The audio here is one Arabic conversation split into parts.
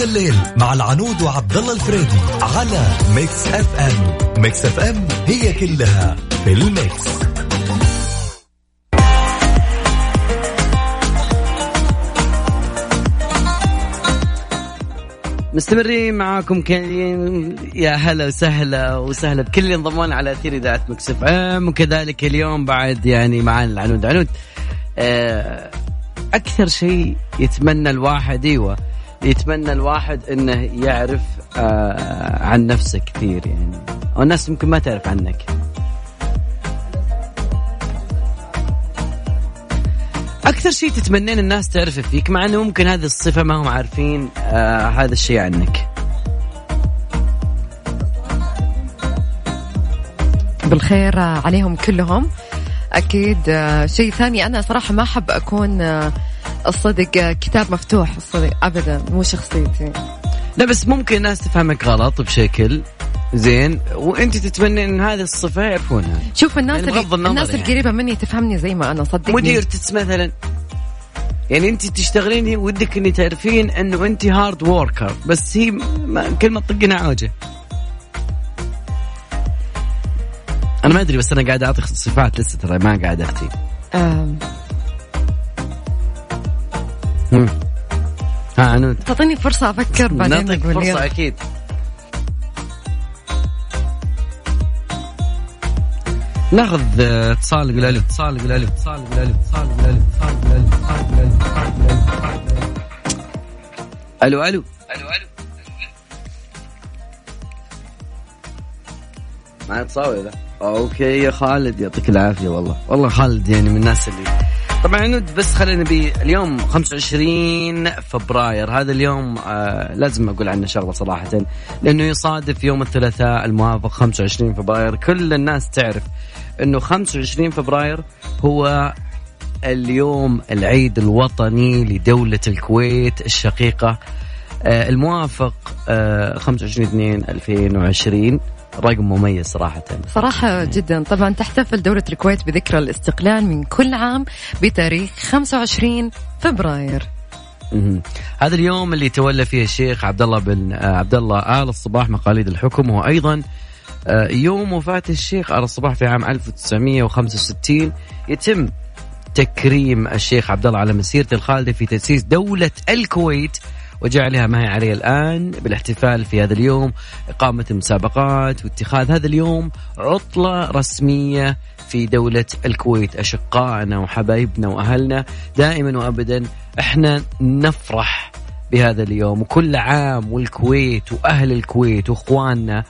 ذا الليل مع العنود وعبد الله الفريدي على Mix FM. Mix FM هي كلها في ال mix. مستمرين معاكم كملين يا هلا وسهلا وسهلا بكل اللي انضمون على أثير إذاعة Mix FM. وكذلك اليوم بعد يعني معانا العنود. عنود آه، أكثر شيء يتمنى الواحد إيوه يتمنى الواحد إنه يعرف آه، عن نفسه كثير يعني. والناس يمكن ما تعرف عنك. أكثر شيء تتمنين الناس تعرفه فيك مع إنه ممكن هذه الصفة ما هم عارفين آه هذا الشيء عنك. بالخير عليهم كلهم. أكيد آه، شيء ثاني أنا صراحة ما أحب أكون آه، الصدق آه، كتاب مفتوح الصدق ابدا مو شخصيتي. لا بس ممكن الناس تفهمك غلط بشكل زين وأنت تتمنى إن هذه الصفة يعرفونها. شوف الناس يعني النظر الناس يعني. القريبة مني تفهمني زي ما أنا صدقني. مدير تتس مثلا. يعني أنت تشتغلين ودك إني تعرفين إنه أنت هارد ووركر بس هي ما كلمه طقنا عوجه أنا ما أدري بس أنا قاعد أعطي صفات لسه ترى ما قاعد أختي. آم، مم. ها عنود تعطيني فرصة أفكر بعدين نعطيك فرصة يلا. أكيد. ناخذ آه، اتصال نقول ألو اتصال نقول ألو اتصال نقول ألو اتصال نقول ألو اتصال نقول ألو اتصال ألو نقول ألو ألو ألو. ألو ألو. ما تصاوي ذا. أوكي يا خالد يعطيك العافية والله. والله خالد يعني من الناس اللي طبعا بس خلينا بي اليوم 25 فبراير. هذا اليوم آه لازم أقول عنه شغلة صراحة لأنه يصادف يوم الثلاثاء الموافق 25 فبراير. كل الناس تعرف إنه 25 فبراير هو اليوم العيد الوطني لدولة الكويت الشقيقة آه، الموافق آه، 25 2 2020 رقم مميز صراحة. صراحة جدا. طبعا تحتفل دولة الكويت بذكرى الاستقلال من كل عام بتاريخ 25 فبراير. هذا اليوم اللي تولى فيه الشيخ عبد الله بن آه، عبد الله آل الصباح مقاليد الحكم. وهو أيضا آه، يوم وفاة الشيخ آل الصباح في عام 1965 يتم تكريم الشيخ عبد الله على مسيرته الخالدة في تأسيس دولة الكويت. وجعلها ما هي عليه الآن بالاحتفال في هذا اليوم إقامة المسابقات واتخاذ هذا اليوم عطلة رسمية في دولة الكويت. أشقائنا وحبايبنا وأهلنا دائما وأبدا إحنا نفرح بهذا اليوم. وكل عام والكويت وأهل الكويت وإخواننا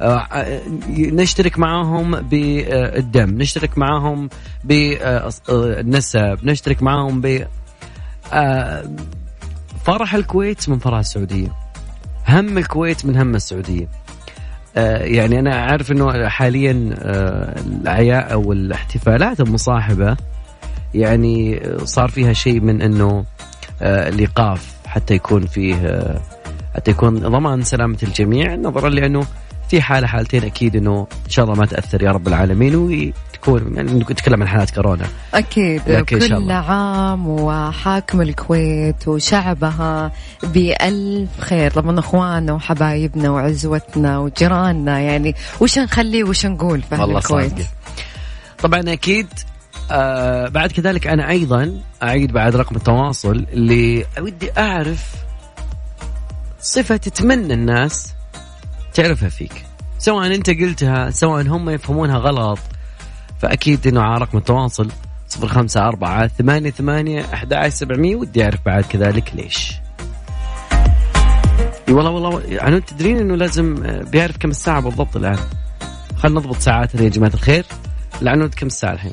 آه، آه، نشترك معاهم بالدم نشترك معاهم بالنسب نشترك معاهم ب آه، فرح الكويت من فرح السعودية. هم الكويت من هم السعودية. آه، يعني أنا أعرف أنه حاليا آه، الأعياء أو الاحتفالات المصاحبة يعني صار فيها شيء من أنه آه، الإيقاف حتى يكون فيه حتى يكون ضمان سلامة الجميع نظرا لأنه في حالة حالتين أكيد أنه إن شاء الله ما تأثر يا رب العالمين وتكون يعني نتكلم عن حالات كورونا أكيد لكن إن شاء كل الله. عام وحاكم الكويت وشعبها بألف خير طبعا أخواننا وحبايبنا وعزوتنا وجيراننا يعني وش نخلي وش نقول في والله الكويت صادقة. طبعا أكيد آه بعد كذلك أنا أيضا أعيد بعد رقم التواصل اللي ودي أعرف صفة تتمنى الناس تعرفها فيك. سواء أنت قلتها سواء هم يفهمونها غلط فأكيد إنه على رقم التواصل. صفر خمسة أربعة ثمانية ثمانية أحد عشر سبعمية ودي أعرف بعد كذلك ليش. إي والله والله عنود تدرين إنه لازم آه، بيعرف كم الساعة بالضبط الآن. خلينا نضبط ساعاتنا يا جماعة الخير العنود كم الساعة الحين؟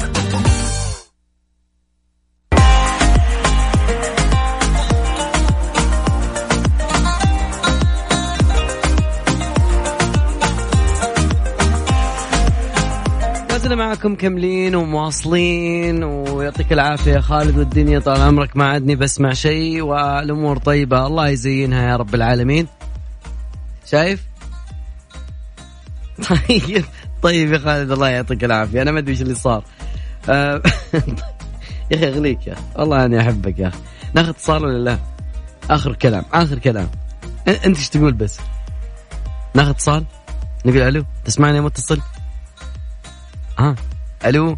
لازلنا معكم كملين ومواصلين ويعطيك العافية يا خالد والدنيا طال عمرك. ما عدني بسمع شيء والأمور طيبة. الله يزينها يا رب العالمين. شايف؟ طيب طيب يا خالد الله يعطيك العافية. أنا ما أدري إيش اللي صار. آه، يا أخي اغليك يا والله أني أحبك يا أخي. ناخذ اتصال ولا لا؟ آخر كلام آخر كلام. أنت إيش تقول بس؟ ناخذ اتصال؟ نقول ألو تسمعني متصل؟ ها؟ ألو؟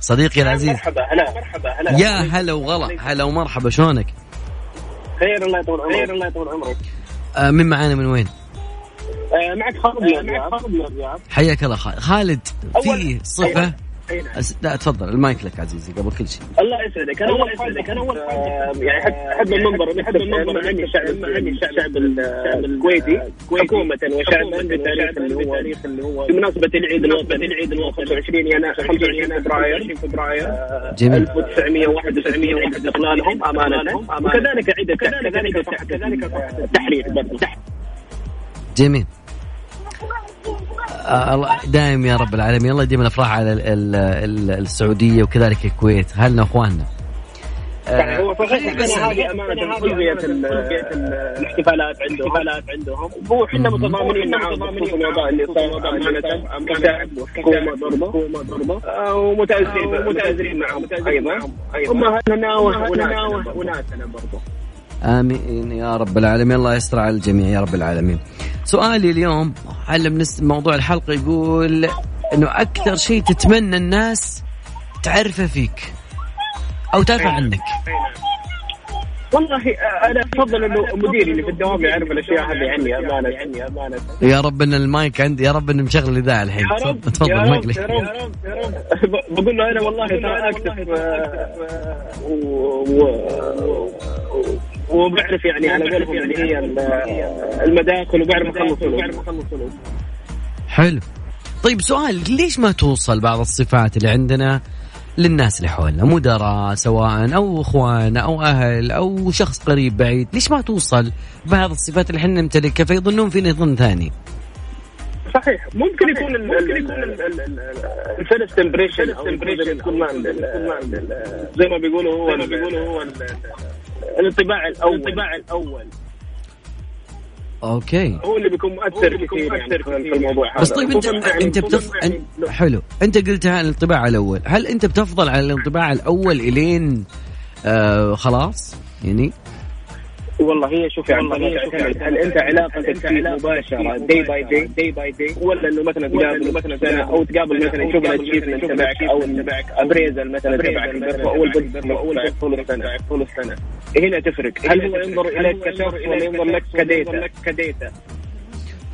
صديقي العزيز. مرحبا هلا مرحبا هلا يا هلا وغلا هلا ومرحبا شلونك؟ خير الله يطول عمرك. خير الله يطول عمرك. آه من معانا من وين؟ آه، معك خالد من الرياض خالد من الرياض حياك الله خالد. خالد في أول- صفة؟ لا تفضل المايك لك عزيزي قبل كل شيء. الله يسعدك أنا أول حاجة أنا أول حاجة يعني احب أحب المنظر أحب المنظر اني شعب مع اني الشعب ال- الكويتي حكومة وشعبا بالتاريخ اللي هو اللي هو بمناسبة العيد الوطني العيد الوطني. 25 يناير 25 فبراير. فبراير. جميل. 1991 عيد استقلالهم أمانة. وكذلك عيد كذلك كذلك التحرير. برضه جميل. الله دائم يا رب العالمين. الله يديم الأفراح على ال ال ال السعودية وكذلك الكويت. اهلنا واخواننا يعني هو صحيح السنة هذه أمانة خلقت الاحتفالات عندهم. عندهم. وحنا متضامنين معاهم بخصوص الوضع اللي صار أمانة كشعب وحكومة برضه حكومة برضه آه، ومتاثرين متاثرين معهم. أيضا. أمهاتنا وناسنا وناسنا برضه آمين يا رب العالمين. الله يستر على الجميع يا رب العالمين. سؤالي اليوم بنس موضوع الحلقة يقول إنه أكثر شيء تتمنى الناس تعرفه فيك أو تعرفه عنك. والله آه، أنا أفضل إنه مديري اللي في الدوام يعرف الأشياء هذه عني أمانة. عني امانه يا رب إن المايك عندي يا رب إني مشغل الاذاعه الحين. تفضل يا رب يا رب يا رب بقول له أنا والله ترى اكتب آه، وبعرف يعني على قولهم اللي هي ال- المداخل وبعرف أخلص فلوس حلو. طيب سؤال ليش ما توصل بعض الصفات اللي عندنا للناس اللي حولنا مدراء سواء أو إخوان أو أهل أو شخص قريب بعيد ليش ما توصل بعض الصفات اللي إحنا نمتلكها فيظنون فينا ظن ثاني؟ صحيح. ممكن يكون ممكن يكون ال first impression زي ما بيقولوا هو زي ما بيقولوا هو ال- الانطباع الأول. الانطباع الأول. أوكي. هو اللي بيكون مؤثر كثير يعني في الموضوع هذا. بس طيب انت يعني- أنت بتف... يعني أن... حلو. أنت قلتها عن الانطباع الأول. هل أنت بتفضل على الانطباع الأول إلين آه خلاص؟ يعني؟ والله هي شوف يعني تعتمد هل أنت علاقتك فيه مباشرة day by day day by day ولا إنه مثلا تقابل مثلا سنه أو تقابل مثلا شغل ال achievement تبعك أو تبعك. appraisal مثلا تبعك أو البث أو البث طول السنة. طول السنة. هنا تفرق. هل هو ينظر اليك كشخص ولا ينظر لك ك data ك data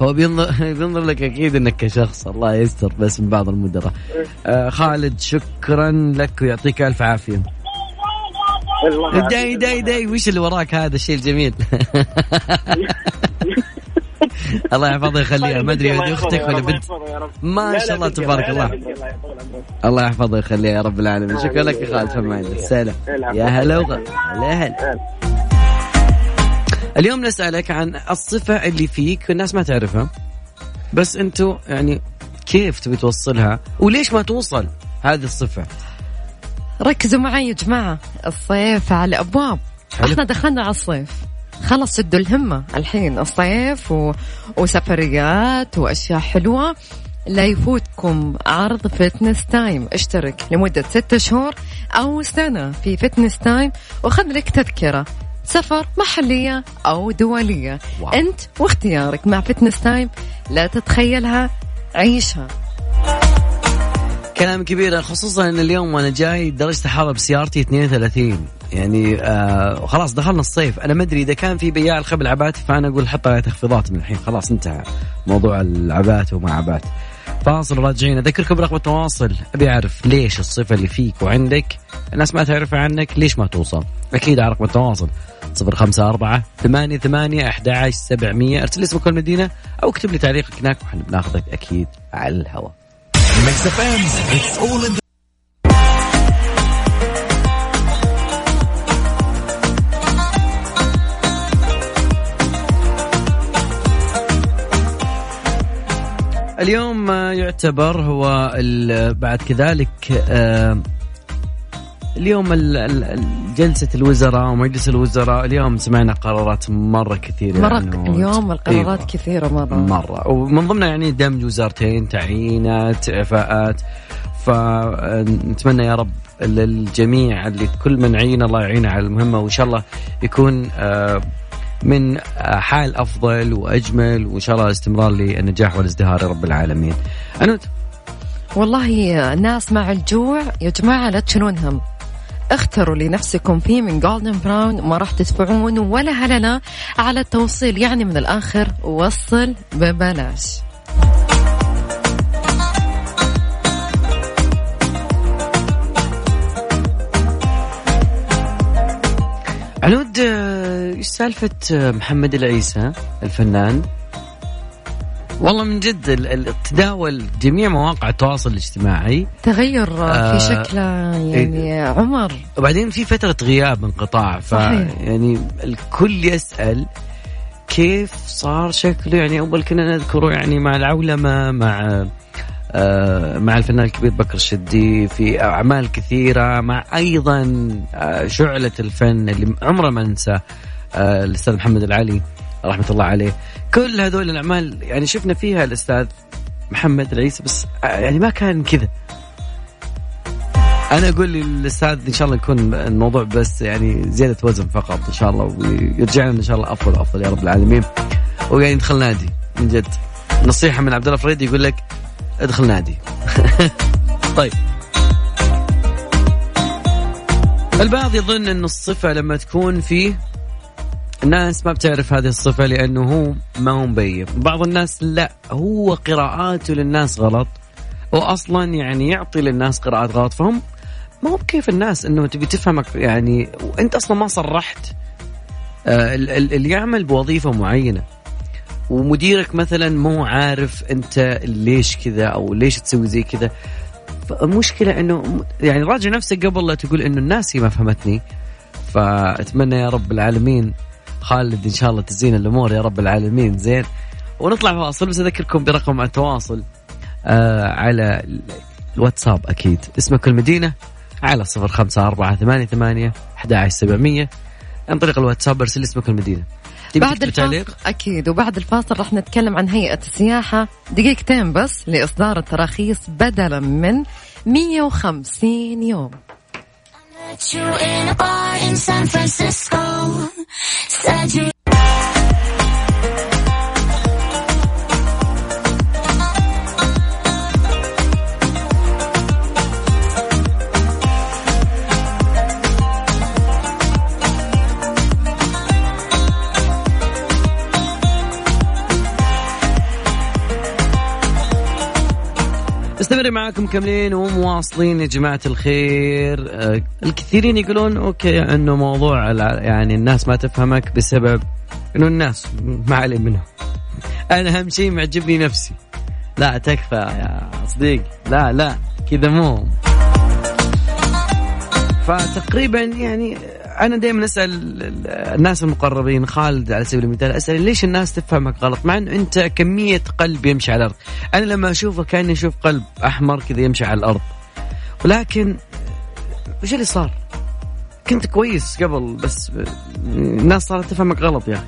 هو بينظر بينظر لك أكيد إنك كشخص. الله يستر بس من بعض المدراء. آه خالد شكرا لك ويعطيك ألف عافية. الله داي داي داي. وش اللي وراك هذا؟ الشيء الجميل الله يحفظه ويخليها ما أدري هذه أختك ولا بنت. ما شاء الله تبارك الله. الله يحفظه ويخليها يا رب العالمين. شكرا لك يا خالد الله سلام يا هلا وغلا. هلا. هلا اليوم نسألك عن الصفة اللي فيك الناس ما تعرفها. بس أنتو يعني كيف تبي توصلها؟ وليش ما توصل هذه الصفة؟ ركزوا معي يا جماعة. الصيف على الأبواب حلو. إحنا دخلنا على الصيف. خلص شدوا الهمة. الحين الصيف و... وسفريات وأشياء حلوة. لا يفوتكم عرض Fitness Time اشترك لمدة ستة شهور أو سنة في Fitness Time وخذ لك تذكرة. سفر محلية أو دولية. wow. أنت واختيارك مع Fitness Time لا تتخيلها. عيشها. كلام كبير خصوصا إن اليوم وأنا جاي درجة الحرارة بسيارتي 32 يعني آه خلاص دخلنا الصيف. أنا ما أدري إذا كان في بياع الخبل عباتي فأنا أقول حط عليه تخفيضات من الحين. خلاص انتهى موضوع العبات وما عبات. فاصل راجعين أذكركم برقم التواصل. أبي أعرف ليش الصفة اللي فيك وعندك الناس ما تعرفها عنك ليش ما توصل؟ أكيد على رقم التواصل. 054 88 ثمانية 11 700 ارسل اسمك والمدينة أو اكتب لي تعليقك هناك وحنا بناخذك أكيد على الهواء. اليوم يعتبر هو بعد كذلك اليوم ال- ال- جلسة الوزراء ومجلس الوزراء اليوم سمعنا قرارات مرة كثيرة مرة يعني اليوم القرارات أيوة. كثيرة مرة. مرة. ومن ضمنها يعني دمج وزارتين تعيينات إعفاءات. فنتمنى يا رب للجميع اللي كل من عين الله يعينه على المهمة وإن شاء الله يكون من حال أفضل وأجمل وإن شاء الله استمرار للنجاح والازدهار يا رب العالمين. أنوت. والله الناس مع الجوع يا جماعة لا تشيلون هم. اختروا لنفسكم فيه من جولدن براون ما راح تدفعون ولا هلنا على التوصيل. يعني من الآخر وصل ببلاش. عنود إيش سالفة آه، محمد العيسى الفنان؟ والله من جد تداول جميع مواقع التواصل الاجتماعي. تغير آه، في شكله يعني عمر. وبعدين في فترة غياب انقطاع ف. يعني الكل يسأل كيف صار شكله؟ يعني أول كنا نذكره يعني مع العولمة مع آه، مع الفنان الكبير بكر الشدي في أعمال كثيرة مع أيضا آه، شعلة الفن اللي عمره ما ننسى آه، الأستاذ محمد العلي رحمة الله عليه. كل هذول الأعمال يعني شفنا فيها الأستاذ محمد العيسى بس آه، يعني ما كان كذا. أنا أقول للأستاذ إن شاء الله يكون الموضوع بس يعني زيادة وزن فقط إن شاء الله ويرجع لنا إن شاء الله أفضل افضل يا رب العالمين. ويعني يدخل نادي من جد. نصيحة من عبد الله فريدي يقول لك ادخل نادي. طيب. البعض يظن أن الصفة لما تكون فيه الناس ما بتعرف هذه الصفة لأنه هو ما هو مبين. بعض الناس لا هو قراءاته للناس غلط واصلا يعني يعطي للناس قراءات غلط. فهم ما هو بكيف الناس إنه تبي تفهمك يعني وأنت أصلا ما صرحت آه، ال- ال- اللي يعمل بوظيفة معينة. ومديرك مثلا مو عارف أنت ليش كذا أو ليش تسوي زي كذا. فالمشكلة إنه يعني راجع نفسك قبل لا تقول إنه الناس هي ما فهمتني. فأتمنى يا رب العالمين خالد إن شاء الله تزين الأمور يا رب العالمين. زين. ونطلع فاصل بس أذكركم برقم التواصل آه على الواتساب أكيد. اسمك المدينة على صفر خمسة أربعة ثمانية ثمانية أحد سبعمية. عن طريق الواتساب أرسل اسمك المدينة بعد الفاصل؟ أكيد. وبعد الفاصل راح نتكلم عن هيئة السياحة. دقيقتين بس لإصدار التراخيص بدلا من 150 يوم. Met you in a bar in San Francisco. Said you. مستمرين معاكم كاملين ومواصلين يا جماعة الخير. آه، الكثيرين يقولون أوكي أنه موضوع يعني الناس ما تفهمك بسبب أنه الناس ما علي منهم. أنا أهم شيء معجبني نفسي. لا تكفى يا صديق لا لا كذا مو. فتقريبا يعني أنا دائما أسأل الناس المقربين خالد على سبيل المثال أسأل ليش الناس تفهمك غلط؟ مع انه أنت كمية قلب يمشي على الأرض. أنا لما اشوفه كأني أشوف قلب أحمر كذا يمشي على الأرض. ولكن وش اللي صار؟ كنت كويس قبل بس الناس صارت تفهمك غلط يا أخي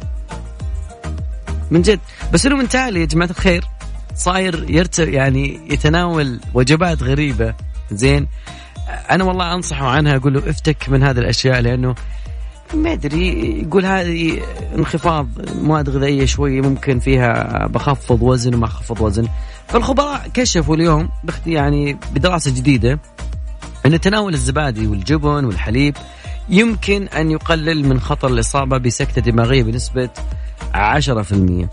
من جد. بس إنه من تالي يا جماعة الخير صاير يرت يعني يتناول وجبات غريبة. زين. أنا والله انصحه عنها أقول له افتك من هذه الأشياء لأنه ما أدري يقول هذه انخفاض مواد غذائيه شوي ممكن فيها بخفض وزن وما اخفض وزن فالخبراء كشفوا اليوم يعني بدراسة جديدة إن تناول الزبادي والجبن والحليب يمكن أن يقلل من خطر الإصابة بسكتة دماغية بنسبة 10%.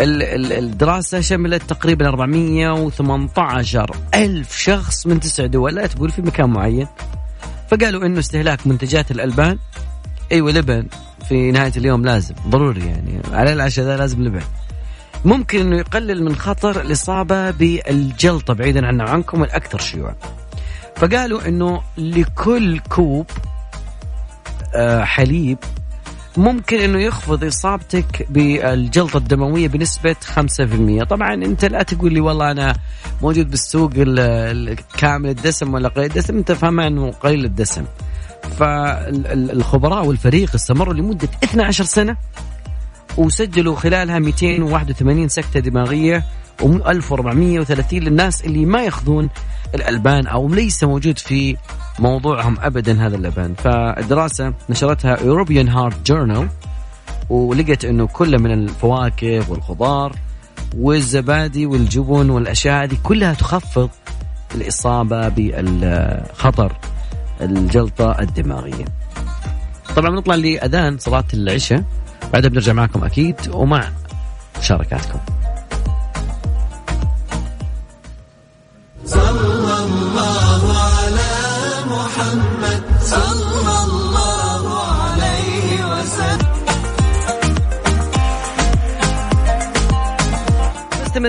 ال- ال- الدراسة شملت تقريبا 418 ألف شخص من تسع دول لا تقول في مكان معين. فقالوا أنه استهلاك منتجات الألبان. أيوة لبن. في نهاية اليوم لازم ضروري يعني. على العشاء ذا لازم لبن. ممكن أنه يقلل من خطر الإصابة بالجلطة بعيدا عنا وعنكم الأكثر شيوعا. فقالوا أنه لكل كوب آه، حليب ممكن إنه يخفض إصابتك بالجلطة الدموية بنسبة 5% طبعا أنت لا تقول لي والله أنا موجود بالسوق ال- ال- كامل الدسم ولا قليل الدسم أنت فاهم إنه قليل الدسم. فالخبراء والفريق استمروا لمدة 12 سنة وسجلوا خلالها 281 سكتة دماغية و1430 للناس اللي ما ياخذون الألبان أو ليس موجود في موضوعهم ابدا هذا اللبن فالدراسة نشرتها European Heart Journal ولقت إنه كل من الفواكه والخضار والزبادي والجبن والأشياء هذه كلها تخفض الإصابة بالخطر الجلطة الدماغية. طبعا بنطلع لأذان صلاة العشاء بعدها بنرجع معكم أكيد ومع مشاركاتكم.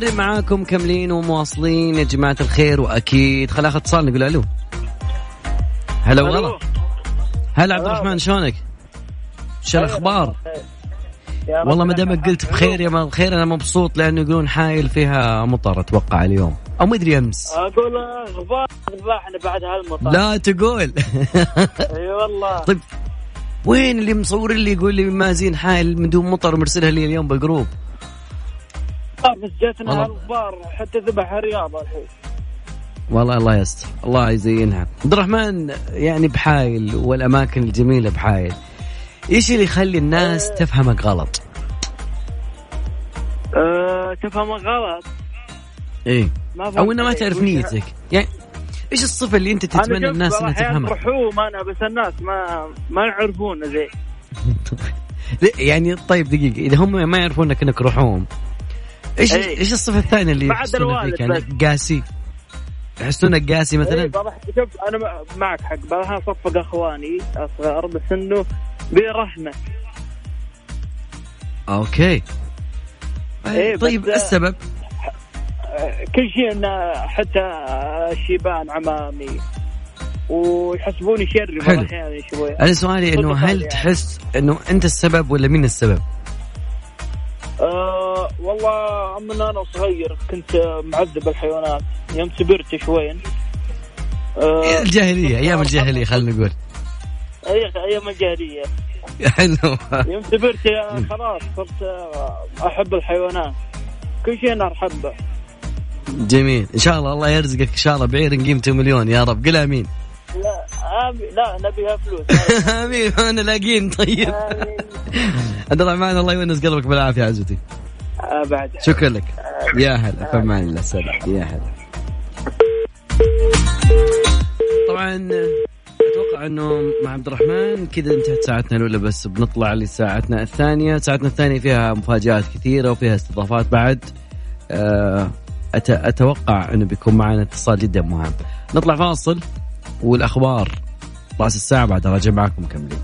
مستمرين معاكم كاملين ومواصلين. يا جماعة الخير وأكيد خل آخذ اتصال نقول ألو. هلا والله. هلا عبد الرحمن شلونك؟ شو الأخبار؟ والله ما دامك قلت. بخير يا ما بخير أنا مبسوط لأنه يقولون حايل فيها مطر أتوقع اليوم. أو مدري أمس. أقول غبار ذبحنا بعد هالمطر. لا تقول. أي والله. طيب وين اللي مصور اللي يقول لي مازين حايل من دون مطر مرسلها لي اليوم بالجروب؟ بس جاتنا والله. هالغبار حتى ذبح الرياض الحين. والله الله يستر الله يزينها. عبد الرحمن يعني بحايل والأماكن الجميلة بحايل. إيش اللي يخلي الناس تفهمك غلط؟ أه تفهم غلط. إيه. أو إنه ما. تعرف نيتك. يعني إيش الصفة اللي أنت تتمنى الناس إنها تفهمك؟ رحوم أنا بس الناس ما ما يعرفون زي. لا، يعني طيب دقيقة إذا هم ما يعرفونك إنك رحوم إيش إيه. إيش الصفة الثانية اللي بعد الوالد فيك يعني بس. قاسي يحسونك قاسي إيه مثلا بروح شوف أنا معك حق بروح أصفق أخواني أصغر بس إنه برحمة أوكي إيه، طيب بس- السبب كل شيء إنه حتى الشيبان عمامي ويحسبوني شري بعض. الاحيان شوي أنا سؤالي إنه هل يعني. تحس إنه أنت السبب ولا مين السبب؟ أه والله من أنا صغير كنت معذب الحيوانات. يوم كبرت شوين أه الجاهلية أيام الجاهلية خلينا نقول. أيام الجاهلية. حلو. يوم كبرت خلاص صرت أحب الحيوانات. كل شيء أنا أحبه. جميل. إن شاء الله الله يرزقك إن شاء الله بعير قيمته مليون يا رب. قل آمين. لا آمين لا نبيها فلوس. امين أنا لاقين طيب. عبد الرحمن الله يونس قلبك بالعافية عزوتي بعد شكرا لك. يا هلا فمان الله. سلام. يا هلا. طبعا أتوقع إنه مع عبد الرحمن كذا انتهت ساعتنا الأولى بس بنطلع لساعتنا الثانية، ساعتنا الثانية فيها مفاجآت كثيرة وفيها استضافات بعد. آه، أت- أتوقع إنه بيكون معنا اتصال جدا مهم. نطلع فاصل. والأخبار رأس الساعة بعد راجع معكم مكملين.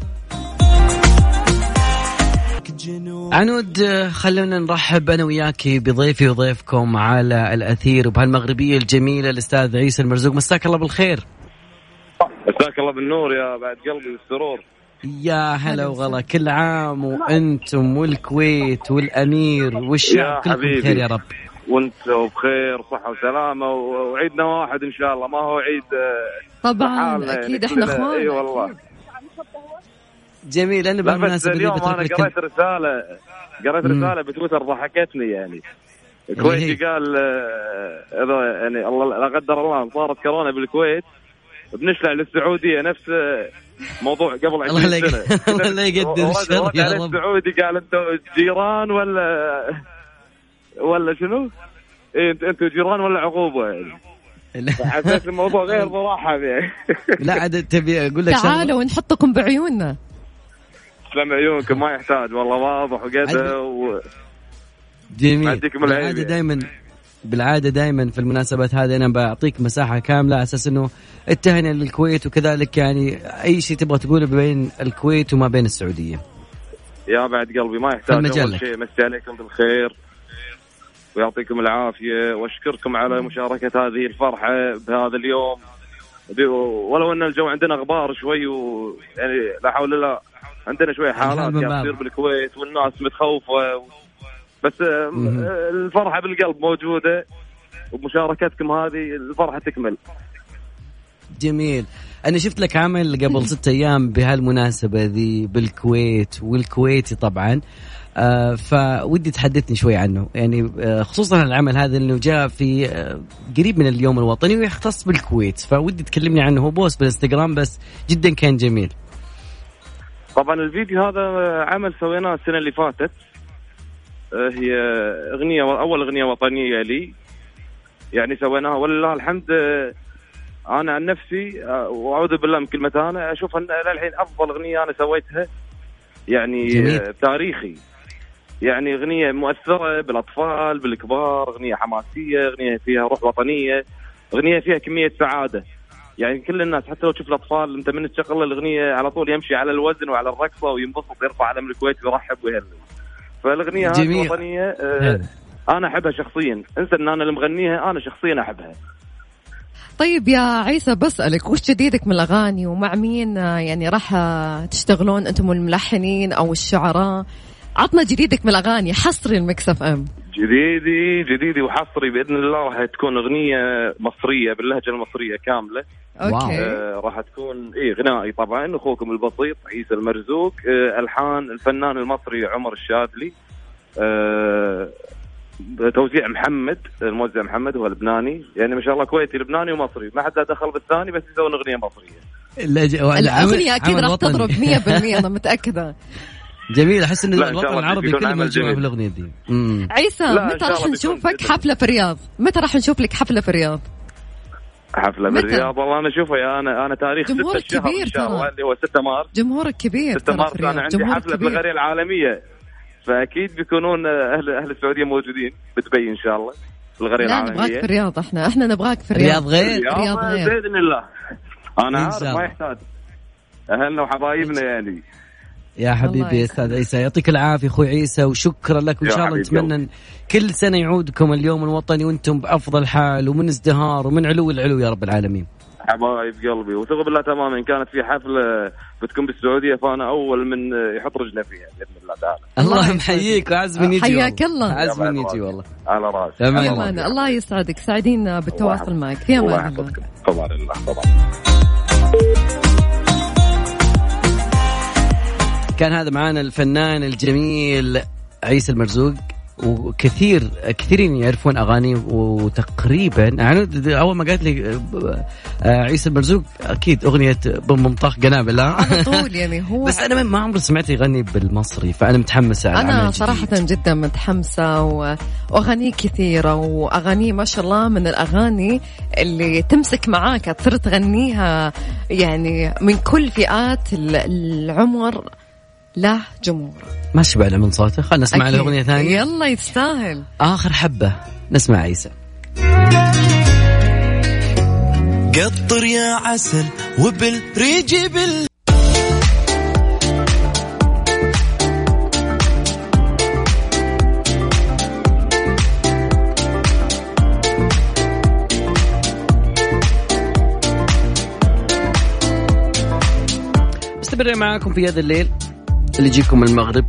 عنود خلونا نرحب أنا وياكي بضيفي وضيفكم على الأثير وبهالمغربية الجميلة الأستاذ عيسى المرزوق مساك الله بالخير. مساك الله بالنور يا بعد قلبي والسرور يا هلا وغلا كل عام وأنتم والكويت والأمير والشعب كلكم. بخير يا رب وانت بخير صحة وسلامة وعيدنا واحد إن شاء الله ما هو عيد آه، طبعا لحالنا أكيد يعني إحنا. اخوان اي والله جميل أنا بالمناسبة اليوم أنا قريت رسالة قريت. رسالة بتويتر ضحكتني يعني. الكويتي قال آه، إذا يعني الله لا قدر الله صارت كورونا بالكويت بنشلع للسعودية نفس آه، موضوع قبل الله 20 لا يق- سنة الله لا يقدر. السعودي قال أنتم جيران ولا ولا شنو؟ إيه انت أنتم جيران ولا عقوبة يعني؟ حسيت الموضوع غير مرحب يعني. لا عاد تبي أقول لك تعالوا ونحطكم بعيوننا. تسلم عيونكم ما يحتاج والله واضح وقدر و... جميل. بالعادة. دائما بالعادة دائما في المناسبات هذه أنا بعطيك مساحة كاملة على أساس إنه التهنئه للكويت وكذلك يعني أي شيء تبغى تقوله بين الكويت وما بين السعودية. يا بعد قلبي ما يحتاج. المجال أول. شيء مسي عليكم بالخير. ويعطيكم العافية وأشكركم على مشاركة هذه الفرحة بهذا اليوم ولو أن الجو عندنا غبار شوي ويعني لا حول الله عندنا شوية حالات. تصير بالكويت والناس متخوفة بس آه،. آه، الفرحة بالقلب موجودة ومشاركتكم هذه الفرحة تكمل جميل أنا شفت لك عمل قبل ستة أيام بهالمناسبة ذي بالكويت والكويتي طبعا فودي تحدثني شوي عنه. يعني آه خصوصا العمل هذا انه جاء في آه قريب من اليوم الوطني ويختص بالكويت. فودي تكلمني عنه. هو post بالإنستغرام بس جدا كان جميل. طبعا الفيديو هذا عمل سويناه السنة اللي فاتت. آه، هي أغنية أول أغنية وطنية لي. يعني سويناها. ولله الحمد آه، أنا عن نفسي آه، وأعوذ بالله من كلمة أنا أشوف أن للحين أفضل أغنية أنا سويتها. يعني جميل. آه، تاريخي. يعني أغنية مؤثرة بالأطفال بالكبار أغنية حماسية أغنية فيها روح وطنية أغنية فيها كمية سعادة. يعني كل الناس حتى لو تشوف الأطفال أنت من تشغل الأغنية على طول يمشي على الوزن وعلى الرقصة وينبسط يرفع علم الكويت ويرحب ويهلل. فالأغنية هذه. الوطنيه آه. أنا أحبها شخصيا. انسى إن أنا اللي مغنيها أنا شخصيا أحبها. طيب يا عيسى بسألك وش جديدك من الأغاني ومع مين آه، يعني راح تشتغلون أنتم الملحنين أو الشعراء؟ عطنا جديدك من الأغاني حصري ال Mix FM. جديدي جديدي وحصري بإذن الله راح تكون أغنية مصرية باللهجة المصرية كاملة. okay. آه راح تكون اي غنائي طبعا أخوكم البسيط عيسى المرزوق آه ألحان الفنان المصري عمر الشاذلي آه توزيع محمد الموزع محمد هو لبناني. يعني ما شاء الله كويتي لبناني ومصري ما حد له دخل بالثاني بس يسوون أغنية مصرية. الأغنية أكيد راح تضرب 100% أنا متأكدة. جميل أحس إن الوطن العربي كله جميل. في الأغنية دي. مم. عيسى متى راح نشوفك حفلة في الرياض؟ متى راح نشوف لك حفلة في الرياض؟ حفلة؟ بالرياض والله أنا اشوفها يا أنا أنا تاريخ 6 جمهورك الشهر كبير ان شاء الله ترى. اللي هو 6 مارس. جمهورك كبير 6 ترى مارس أنا عندي جمهورك حفلة كبير. بالغريه العالمية. فأكيد بيكونون أهل أهل السعودية موجودين بدبي إن شاء الله بالغريه لا نبغاك العالمية. في الرياض إحنا إحنا نبغاك في الرياض غير؟ الرياض غير. بإذن الله. أنا عارف ما. يحتاج. أهلنا وحبايبنا يعني. يا حبيبي يا أستاذ عيسى يعطيك العافية أخوي عيسى وشكرا لك وإن شاء الله نتمنى كل سنة يعودكم اليوم الوطني وأنتم بأفضل حال ومن ازدهار ومن علو العلو يا رب العالمين. حبايب قلبي وثق بالله تماما إن كانت في حفلة بتكون بالسعودية فأنا أول من يحط رجله فيها بإذن الله تعالى. الله. محييك وعز من يجي حياك. الله. عز من يلا يجي والله. على راسي تمام. الله يسعدك. سعيدين بالتواصل معك. في أمان الله طبعا الله. طبعا كان هذا معانا الفنان الجميل عيسى المرزوق وكثير كثيرين يعرفون أغانيه وتقريبا يعني أول ما قالت لي آه، عيسى المرزوق أكيد أغنية بمطاخ قنابل ها؟ على طول يعني هو بس أنا ما عمري سمعت يغني بالمصري فأنا متحمسه على الجديد. صراحة جدا متحمسة و- وأغانيه كثيرة وأغانيه ما شاء الله من الأغاني اللي تمسك معاك تصير تغنيها يعني من كل فئات ال- العمر له جمهور. ما شبعنا من صوته. خلينا نسمع له أكيد. أغنية ثانية. يلا يستاهل. آخر حبة. نسمع عيسى. قطر يا عسل وبالريج بال مستمرين معاكم في هذا الليل. اللي يجيكم المغرب.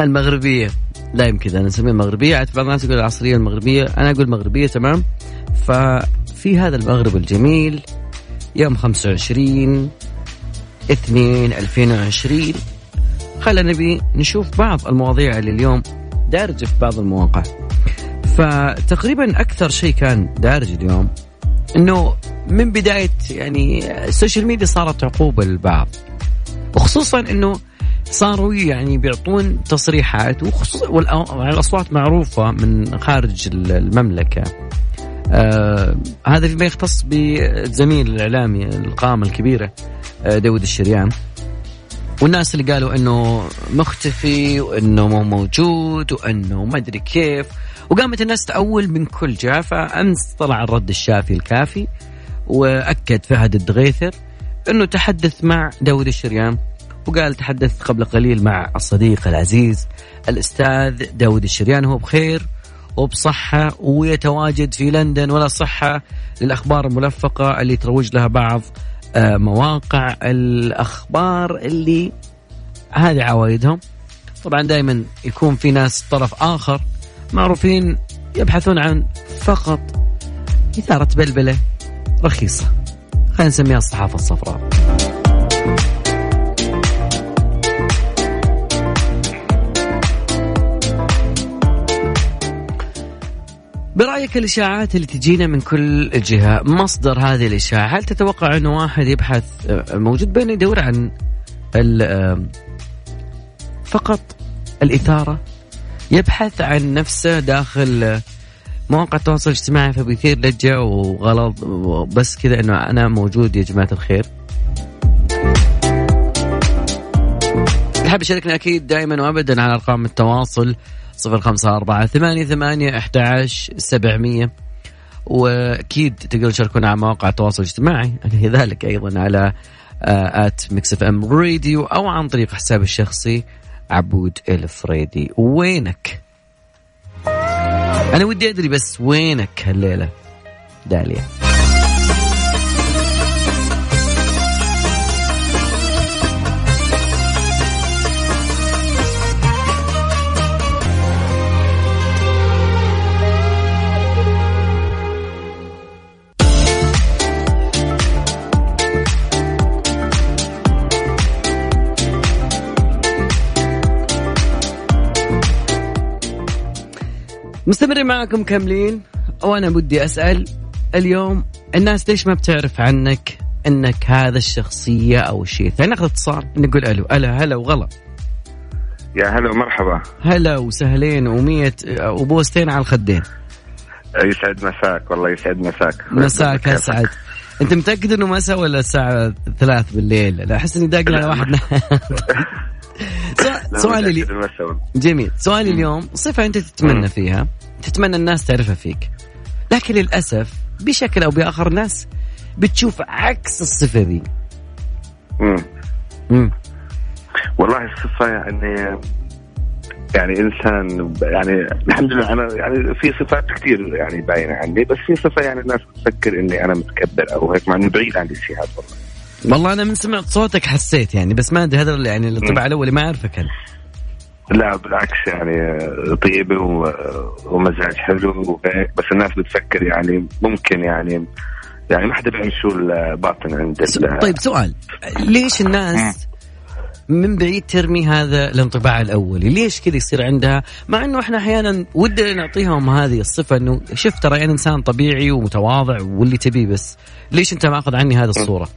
المغربية. لا يمكن أنا اسميها المغربية بعض الناس يقول العصرية المغربية. أنا أقول مغربية تمام. ففي هذا المغرب الجميل يوم 25 2 2020 خلينا نبي نشوف بعض المواضيع اللي اليوم دارجة في بعض المواقع. فتقريبا أكثر شيء كان دارج اليوم إنه من بداية يعني ال social media صارت عقوبه للبعض وخصوصا إنه صاروا يعني بيعطون تصريحات والأصوات معروفة من خارج المملكة. آه هذا فيما يختص بالزميل الإعلامي القامه الكبيرة آه داود الشريان. والناس اللي قالوا إنه مختفي وإنه مو موجود وإنه ما أدري كيف. وقامت الناس تأول من كل جهة فأمس طلع الرد الشافي الكافي وأكد فهد الدغيثر أنه تحدث مع داود الشريان. وقال تحدث قبل قليل مع الصديق العزيز الأستاذ داود الشريان هو بخير وبصحة ويتواجد في لندن ولا صحة للأخبار الملفقة اللي تروج لها بعض آه، مواقع الأخبار اللي هذه عوايدهم. طبعا دائما يكون في ناس طرف آخر معروفين يبحثون عن فقط إثارة بلبلة رخيصة. خلينا نسميها الصحافة الصفراء. برأيك الإشاعات اللي تجينا من كل جهة؟ مصدر هذه الإشاعة هل تتوقع أنه واحد يبحث آه، موجود بين يدور عن فقط الإثارة؟ يبحث عن نفسه داخل آه، مواقع التواصل الاجتماعي فبيثير لجة وغلط بس كذا أنه أنا موجود يا جماعة الخير. حاب يشاركنا أكيد دائما وأبدا على أرقام التواصل. صفر خمسة أربعة ثمانية ثمانية أحد سبعمية. وأكيد تقدرون تشاركونا على مواقع التواصل الاجتماعي كذلك أيضا على at Mix FM Radio أو عن طريق حسابي الشخصي عبود الفريدي وينك؟ أنا ودي أدري بس وينك هالليلة؟ داليا. مستمرين معكم كاملين. وأنا بدي اسأل اليوم الناس ليش ما بتعرف عنك انك هذا الشخصية أو الشيء الثاني ناخذ اتصال نقول ألو. هلا هلا وغلا. يا هلا ومرحبا. هلا وسهلين ومية وبوستين على الخدين. يسعد مساك. والله يسعد مساك. مساك؟ اسعد انت متأكد إنه مساء ولا الساعة ثلاث بالليل؟ لا أحس إني داقل على واحد. سؤالي لي. جميل سؤالي اليوم صفة أنت تتمنى فيها تتمنى الناس تعرفها فيك لكن للأسف بشكل أو بآخر الناس بتشوف عكس الصفة ذي مم. مم. والله الصفة يعني يعني إنسان يعني الحمد لله أنا يعني في صفات كثير يعني باينه عني بس في صفة يعني الناس بتفكر إني أنا متكبر أو هيك مع اني بعيد عن الشيء هذا والله والله أنا من سمعت صوتك حسيت يعني بس ما أدري هذا يعني الطبع الأولي ما أعرفك أنا. لا بالعكس يعني طيبة و- ومزاج حلو بس الناس بتفكر يعني ممكن يعني يعني ما حدا بيعمل شو الباطن عند طيب سؤال. ليش الناس من بعيد ترمي هذا الانطباع الاولي، ليش كذا يصير عندها؟ مع إنه إحنا أحيانا ودنا نعطيهم هذه الصفة إنه شوف ترى أنا إنسان طبيعي ومتواضع واللي تبيه بس، ليش أنت ماخذ عني هذه الصورة؟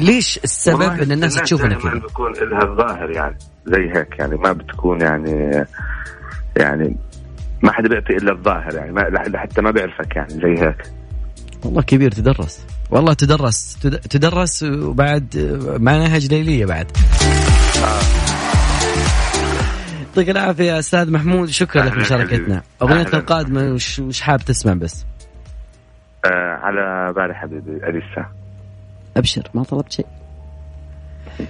ليش السبب إن الناس تشوفنا كذا؟ بيكون لها الظاهر يعني زي هيك يعني ما بتكون يعني يعني ما حدا بيعطي إلا الظاهر يعني ما حتى ما بيعرفك يعني زي هيك. والله كبير تدرس. والله تدرس. تد- تدرس وبعد مع نهج ليلية بعد. يعطيك العافية يا أستاذ محمود. شكرا لك مشاركتنا. اغنيتك. القادمه وش وش حاب تسمع بس. آه على بالي حبيبي أليسا. أبشر ما طلبت شيء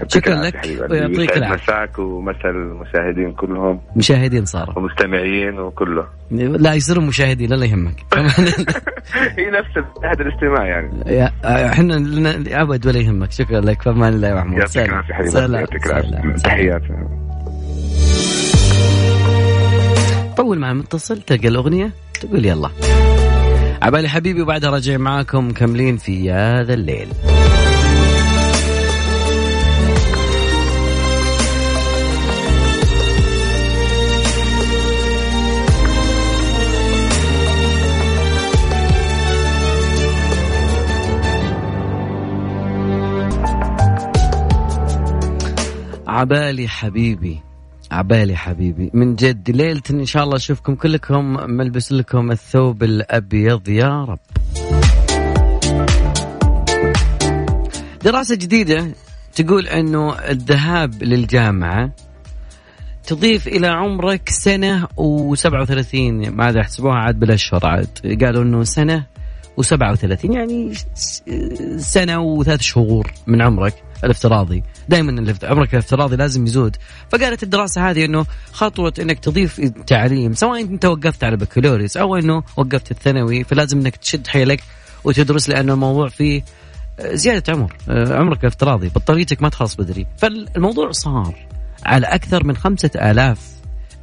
شكراً لك. ويعطيك يسعد العافية. مساك ومسا المشاهدين كلهم مشاهدين صاروا ومستمعين وكله لا يصيروا مشاهدين لا يهمك هي نفس هذا الاستماع يعني إحنا لنا أبد ولا يهمك شكرا لك في أمان الله يا محمود يعطيك. العافية حبيبي سلام. يعطيك. العافية سلام. تحيات طول مع متصل تلقى الأغنية تقول يلا عبالي حبيبي وبعدها راجع معاكم مكملين في هذا الليل عبالي حبيبي عبالي حبيبي. من جد ليلة إن شاء الله أشوفكم كلكم ملبس لكم الثوب الأبيض يا رب. دراسة جديدة تقول أنه الذهاب للجامعة تضيف إلى عمرك سنة و37 ما عاد يحسبوها؟ عاد بالأشهر عاد. قالوا أنه سنة و37 يعني سنة وثلاث شهور من عمرك. الافتراضي. دائما عمرك الافتراضي لازم يزود. فقالت الدراسة هذه أنه خطوة أنك تضيف تعليم سواء أنت وقفت على بكالوريوس أو أنه وقفت الثانوي فلازم أنك تشد حيلك وتدرس لأنه الموضوع فيه آه، زيادة عمر. آه، عمرك الافتراضي. بطاريتك ما تخلص بدري. فالموضوع صار على أكثر من خمسة آلاف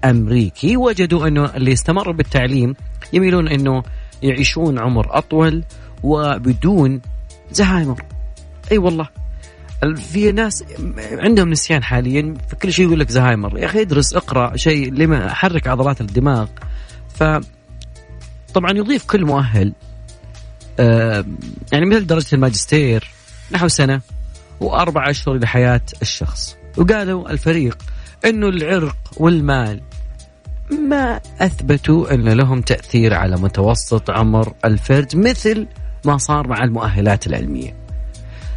أمريكي وجدوا إنه اللي استمروا بالتعليم يميلون إنه يعيشون عمر أطول وبدون زهايمر. أي والله. في ناس عندهم نسيان حاليا فكل شيء يقول لك زهايمر. يا أخي ادرس اقرأ شيء لما حرك عضلات الدماغ. ف طبعا يضيف كل مؤهل. آه، يعني مثل درجة الماجستير نحو سنة وأربع أشهر لحياه الشخص. وقالوا الفريق إنه العرق والمال ما أثبتوا إن لهم تأثير على متوسط عمر الفرد مثل ما صار مع المؤهلات العلمية.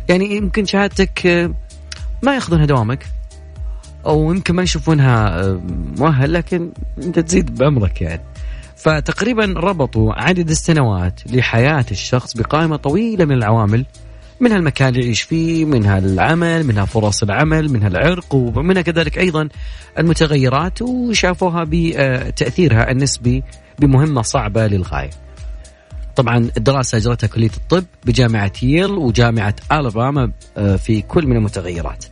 يعني يمكن شهادتك آه، ما ياخذونها دوامك أو يمكن ما يشوفونها آه، مؤهل لكن أنت تزيد بعمرك يعني. فتقريبا ربطوا عدد السنوات لحياة الشخص بقائمة طويلة من العوامل منها المكان اللي يعيش فيه منها العمل منها فرص العمل منها العرق ومنها كذلك أيضا المتغيرات وشافوها بتأثيرها النسبي بمهمة صعبة للغاية طبعا الدراسة أجرتها كلية الطب بجامعة ييل وجامعة ألاباما آه، في كل من المتغيرات.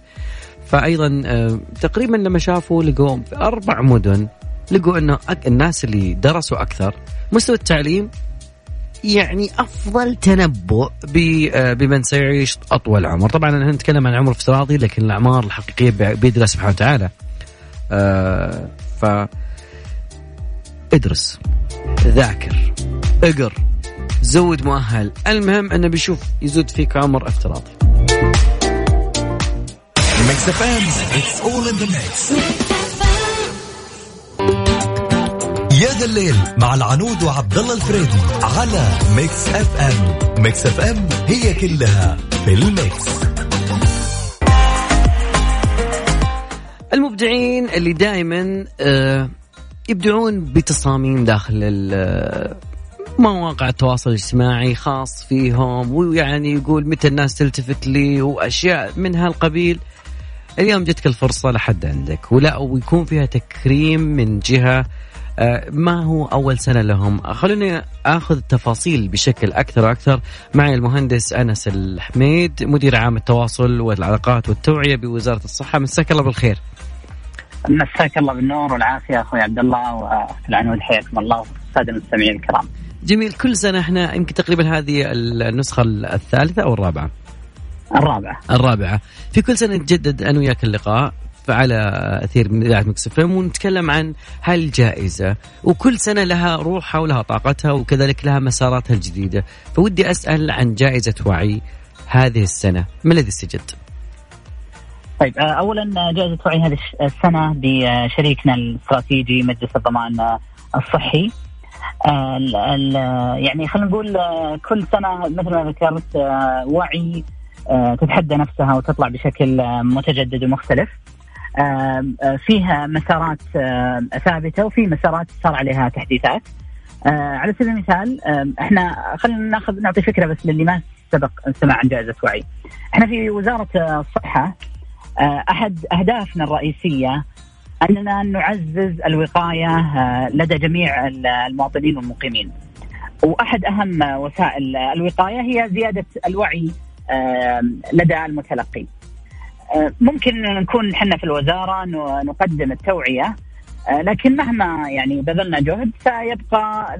فأيضا آه، تقريبا لما شافوا لقوا في أربع مدن لقوا أنه الناس اللي درسوا أكثر مستوى التعليم يعني أفضل تنبؤ آه، بمن سيعيش أطول عمر، طبعا أنا نتكلم عن عمر افتراضي لكن الأعمار الحقيقية بيد الله سبحانه وتعالى. ف ادرس ذاكر اقر. زود مؤهل. المهم أنه بيشوف يزود فيك عمر افتراضي. يا ذا الليل مع العنود وعبد الله الفريدي على Mix FM Mix FM هي كلها في ال mix. المبدعين اللي دائما آه، يبدعون بتصاميم داخل مواقع التواصل الاجتماعي خاص فيهم ويعني يقول متى الناس تلتفت لي وأشياء من هالقبيل. اليوم جتك الفرصة لحد عندك ولا ويكون فيها تكريم من جهة آه، ما هو أول سنة لهم. خلوني أخذ التفاصيل بشكل أكثر وأكثر. معي المهندس أنس الحميد مدير عام التواصل والعلاقات والتوعية بوزارة الصحة. مساك الله بالخير. مساك الله بالنور والعافية أخوي عبد الله واخت العنود. حياكم الله. والساده المستمعين الكرام. جميل. كل سنة إحنا يمكن تقريبا هذه النسخة الثالثة أو الرابعة؟ الرابعة. الرابعة. في كل سنة نتجدد أنا وياك اللقاء على أثير من إذاعة Mix F ونتكلم عن هالجائزة وكل سنة لها روحها ولها طاقتها وكذلك لها مساراتها الجديدة. فودي أسأل عن جائزة وعي هذه السنة. ما الذي استجد؟ طيب آه، اولا جائزة وعي هذه السنة بشريكنا الاستراتيجي مجلس الضمان آه، الصحي. ال- ال- يعني خلينا نقول آه، كل سنة مثل ما ذكرت آه، وعي آه، تتحدى نفسها وتطلع بشكل متجدد ومختلف. فيها مسارات ثابتة وفي مسارات صار عليها تحديثات. على سبيل المثال إحنا خلينا ناخذ نعطي فكرة بس للي ما سبق سمع عن جائزة وعي. إحنا في وزارة الصحة أحد أهدافنا الرئيسية أننا نعزز الوقاية آه، لدى جميع ال- المواطنين والمقيمين. وأحد أهم وسائل الوقاية هي زيادة الوعي آه، لدى المتلقي. آه، ممكن نكون إحنا في الوزارة نقدم التوعية لكن مهما يعني بذلنا جهد سيبقى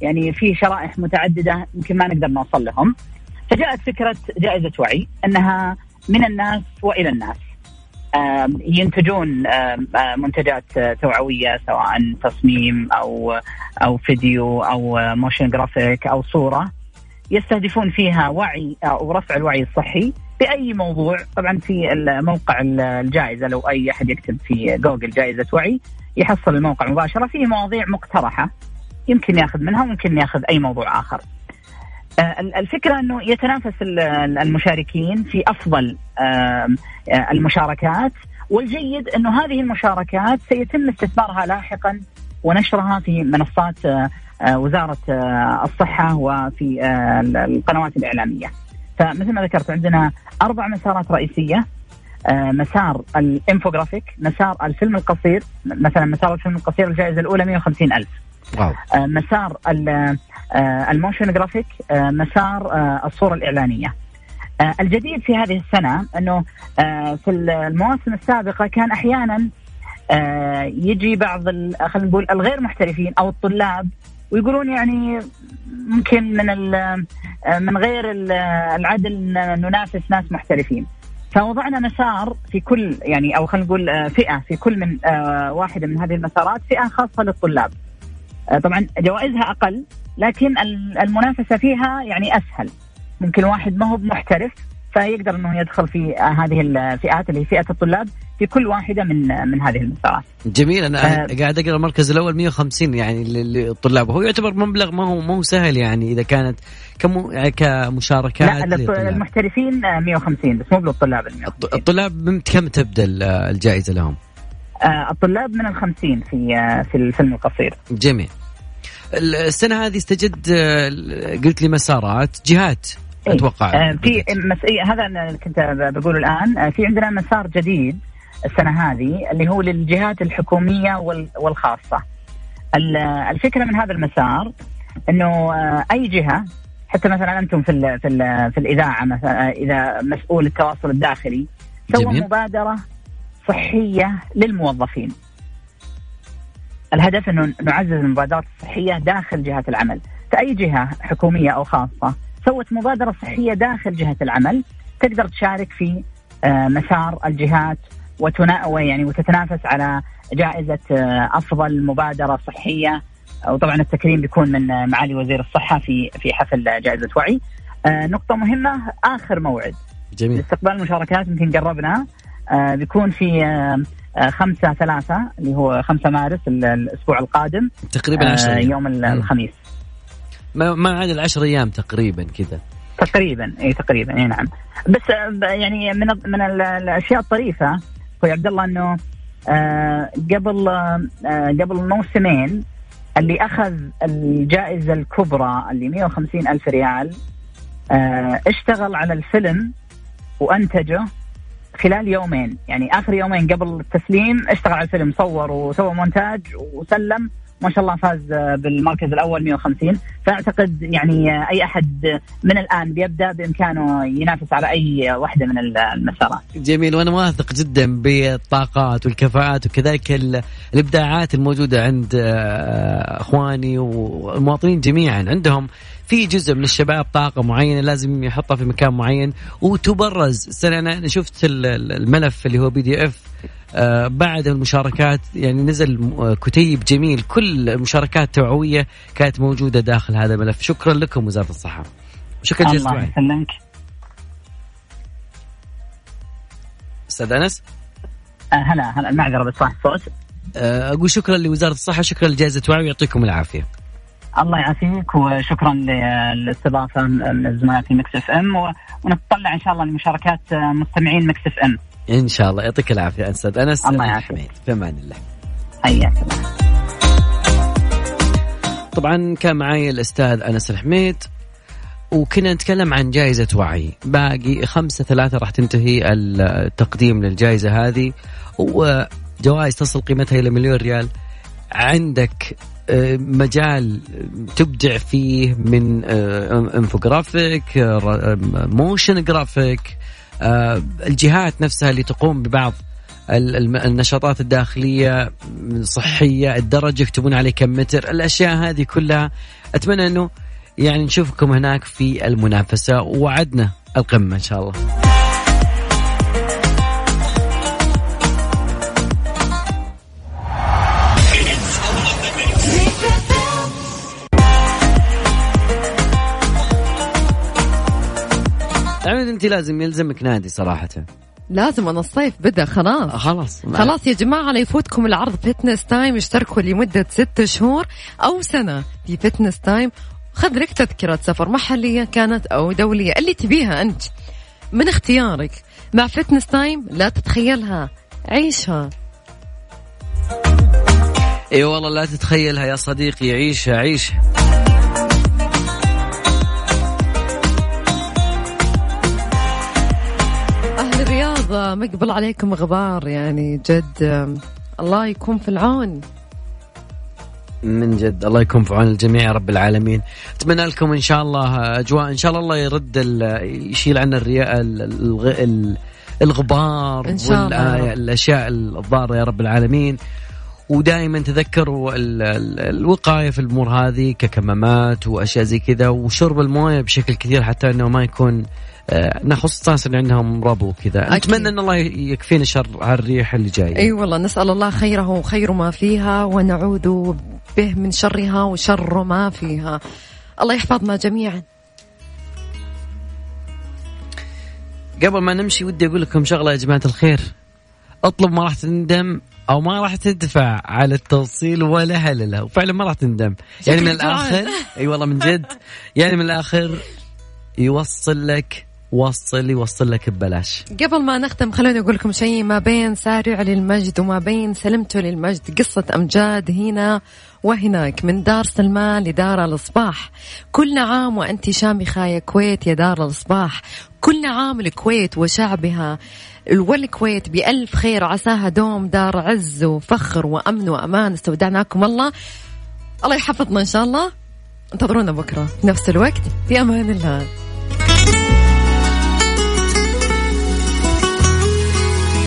يعني في شرائح متعددة يمكن ما نقدر نوصل لهم. فجاءت فكرة جائزة وعي إنها من الناس وإلى الناس. ينتجون منتجات توعوية سواء تصميم أو أو فيديو أو motion graphic أو صورة يستهدفون فيها وعي أو رفع الوعي الصحي بأي موضوع طبعا في موقع الجائزة لو أي أحد يكتب في جوجل جائزة وعي يحصل الموقع مباشرة فيه مواضيع مقترحة يمكن ياخذ منها وممكن ياخذ أي موضوع آخر. آه، الفكرة إنه يتنافس ال- المشاركين في أفضل آم، آه، المشاركات. والجيد إنه هذه المشاركات سيتم استثمارها لاحقا ونشرها في منصات آه، وزارة آه، الصحة وفي القنوات الإعلامية. فمثل ما ذكرت عندنا أربع مسارات رئيسية. آه، مسار الانفوجرافيك، مسار الفيلم القصير، مثلا مسار الفيلم القصير الجائزة الأولى 150 ألف. آه، مسار آه، ال motion graphic آه، مسار الصورة الإعلانية. الجديد في هذه السنة إنه آه، في المواسم السابقة كان أحيانا آه، يجي بعض خلينا نقول الغير محترفين أو الطلاب ويقولون يعني ممكن من من غير ال- العدل ننافس ناس محترفين. فوضعنا مسار في كل يعني أو خلينا نقول فئة في كل من واحدة من هذه المسارات فئة خاصة للطلاب. طبعا جوائزها أقل لكن ال- المنافسة فيها يعني أسهل ممكن واحد ما هو محترف فيقدر إنه يدخل في آه، هذه الفئات اللي هي فئة الطلاب في كل واحدة من آه، من هذه المسارات جميل أنا آه. قاعد أقرأ المركز الأول 150 يعني لل- للطلاب هو يعتبر مبلغ ما هو ما هو سهل يعني إذا كانت كم يعني كمشاركات لا. المحترفين آه، 150 بس مو للطلاب ال 150 الط- الطلاب من كم تبدأ ال- الجائزة لهم؟ آه، الطلاب من ال 50 في آه، في الفيلم القصير جميل السنة هذه استجد آه، قلت لي مسارات جهات إيه. أتوقع آه، في مس... إيه، هذا أنا كنت بقوله الآن في عندنا مسار جديد السنة هذه اللي هو للجهات الحكومية وال... والخاصة ال- الفكرة من هذا المسار إنه أي جهة حتى مثلا أنتم في ال... في ال... في الإذاعة مثلا إذا مسؤول التواصل الداخلي سوى. مبادرة صحية للموظفين. الهدف انه نعزز المبادرات الصحية داخل جهات العمل. فأي جهة حكومية أو خاصة سوت مبادرة صحية داخل جهة العمل تقدر تشارك في آه، مسار الجهات وتنا يعني وتتنافس على جائزة آه، أفضل مبادرة صحية. وطبعا التكريم بيكون من آه، معالي وزير الصحة في في حفل جائزة وعي. نقطة مهمة آخر موعد. جميل. لاستقبال المشاركات يمكن قربنا. آه بيكون في آه آه خمسة ثلاثة اللي هو خمسة مارس ال- الأسبوع القادم تقريبا 10 آه أيام. يوم. الخميس. ما ما عاد العشر أيام تقريبا كذا. تقريبا إي تقريبا إي نعم. بس يعني من من ال- الأشياء الطريفة أخوي عبد الله إنه آه قبل آه قبل موسمين اللي أخذ الجائزة الكبرى اللي 150 ألف ريال آه اشتغل على الفيلم وأنتجه خلال يومين. يعني آخر يومين قبل التسليم اشتغل على الفيلم صور وسوى مونتاج وسلم. ما شاء الله فاز بالمركز الأول 150 فأعتقد يعني أي أحد من الآن بيبدأ بإمكانه ينافس على أي واحدة من ال- المسارات. جميل وأنا واثق جدا بالطاقات والكفاءات وكذلك ال- الإبداعات الموجودة عند آه، إخواني والمواطنين جميعا. عندهم في جزء من الشباب طاقة معينة لازم يحطها في مكان معين. وتبرز. السنة أنا شفت ال- ال- الملف اللي هو بي دي اف بعد المشاركات يعني نزل آه، كتيب جميل. كل المشاركات توعوية كانت موجودة داخل هذا الملف. شكرا لكم وزارة الصحة. شكرا جزيلا. الله يسلمك. أستاذ أنس؟ آه، هلا هلا المعذره بس صح الصوت آه، أقول شكرا لوزارة الصحة شكرا لجائزة وعي ويعطيكم العافية. الله يعافيك وشكرا للاستضافة من في Mix FM ونتطلع إن شاء الله لمشاركات مستمعين Mix FM. إن شاء الله. يعطيك العافية أستاذ أنس. الله يعافيك. في أمان الله. حياك طبعا كان معي الأستاذ أنس الحميد وكنا نتكلم عن جائزة وعي. باقي خمسة ثلاثة راح تنتهي التقديم للجائزة هذه وجوائز تصل قيمتها إلى مليون ريال. عندك مجال تبدع فيه من infographic motion graphic الجهات نفسها اللي تقوم ببعض النشاطات الداخلية صحية الدرج يكتبون عليه كم متر الأشياء هذه كلها. أتمنى أنه يعني نشوفكم هناك في المنافسة ووعدنا القمة إن شاء الله. عمد أنت لازم يلزمك نادي صراحة. لازم أنا الصيف بدأ خلاص. خلاص. خلاص يا جماعة لا يفوتكم العرض Fitness Time اشتركوا لمدة ست شهور أو سنة في Fitness Time خذ لك تذكرة سفر محلية كانت أو دولية اللي تبيها أنت. من اختيارك. مع Fitness Time لا تتخيلها عيشها. إي والله لا تتخيلها يا صديقي عيشها عيشها. الرياض مقبل عليكم غبار يعني جد. الله يكون في العون. من جد الله يكون في عون الجميع يا رب العالمين. أتمنى لكم إن شاء الله أجواء إن شاء الله الله يرد يشيل عنا الرياء ال- الغ- ال- الغبار إن شاء الله. والاشياء الضارة يا رب العالمين. ودائما تذكروا ال- ال- الوقاية في الأمور هذه ككمامات وأشياء زي كذا وشرب الموية بشكل كثير حتى إنه ما يكون نخص الناس اللي عندهم ربو وكذا أكيد. نتمنى إن الله يكفينا شر هالريح اللي جاية. أي والله نسأل الله خيره وخير ما فيها ونعوذ به من شرها وشر ما فيها. الله يحفظنا جميعا. قبل ما نمشي ودي أقول لكم شغلة يا جماعة الخير. اطلب ما راح تندم أو ما راح تدفع على التوصيل ولا هللة. وفعلا ما راح تندم. يعني من. الآخر أي والله من جد. يعني من الآخر يوصل لك وصل يوصل لك ببلاش. قبل ما نختم خلوني أقول لكم شيء. ما بين سارع للمجد وما بين سلمته للمجد. قصة أمجاد هنا وهناك. من دار سلمان لدار الإصباح. كل عام وأنت شامخة يا كويت يا دار الإصباح. كل عام الكويت وشعبها. والكويت بألف خير عساها دوم. دار عز وفخر وأمن وأمان. استودعناكم الله. الله يحفظنا إن شاء الله. انتظرونا بكرة. في نفس الوقت. في أمان الله.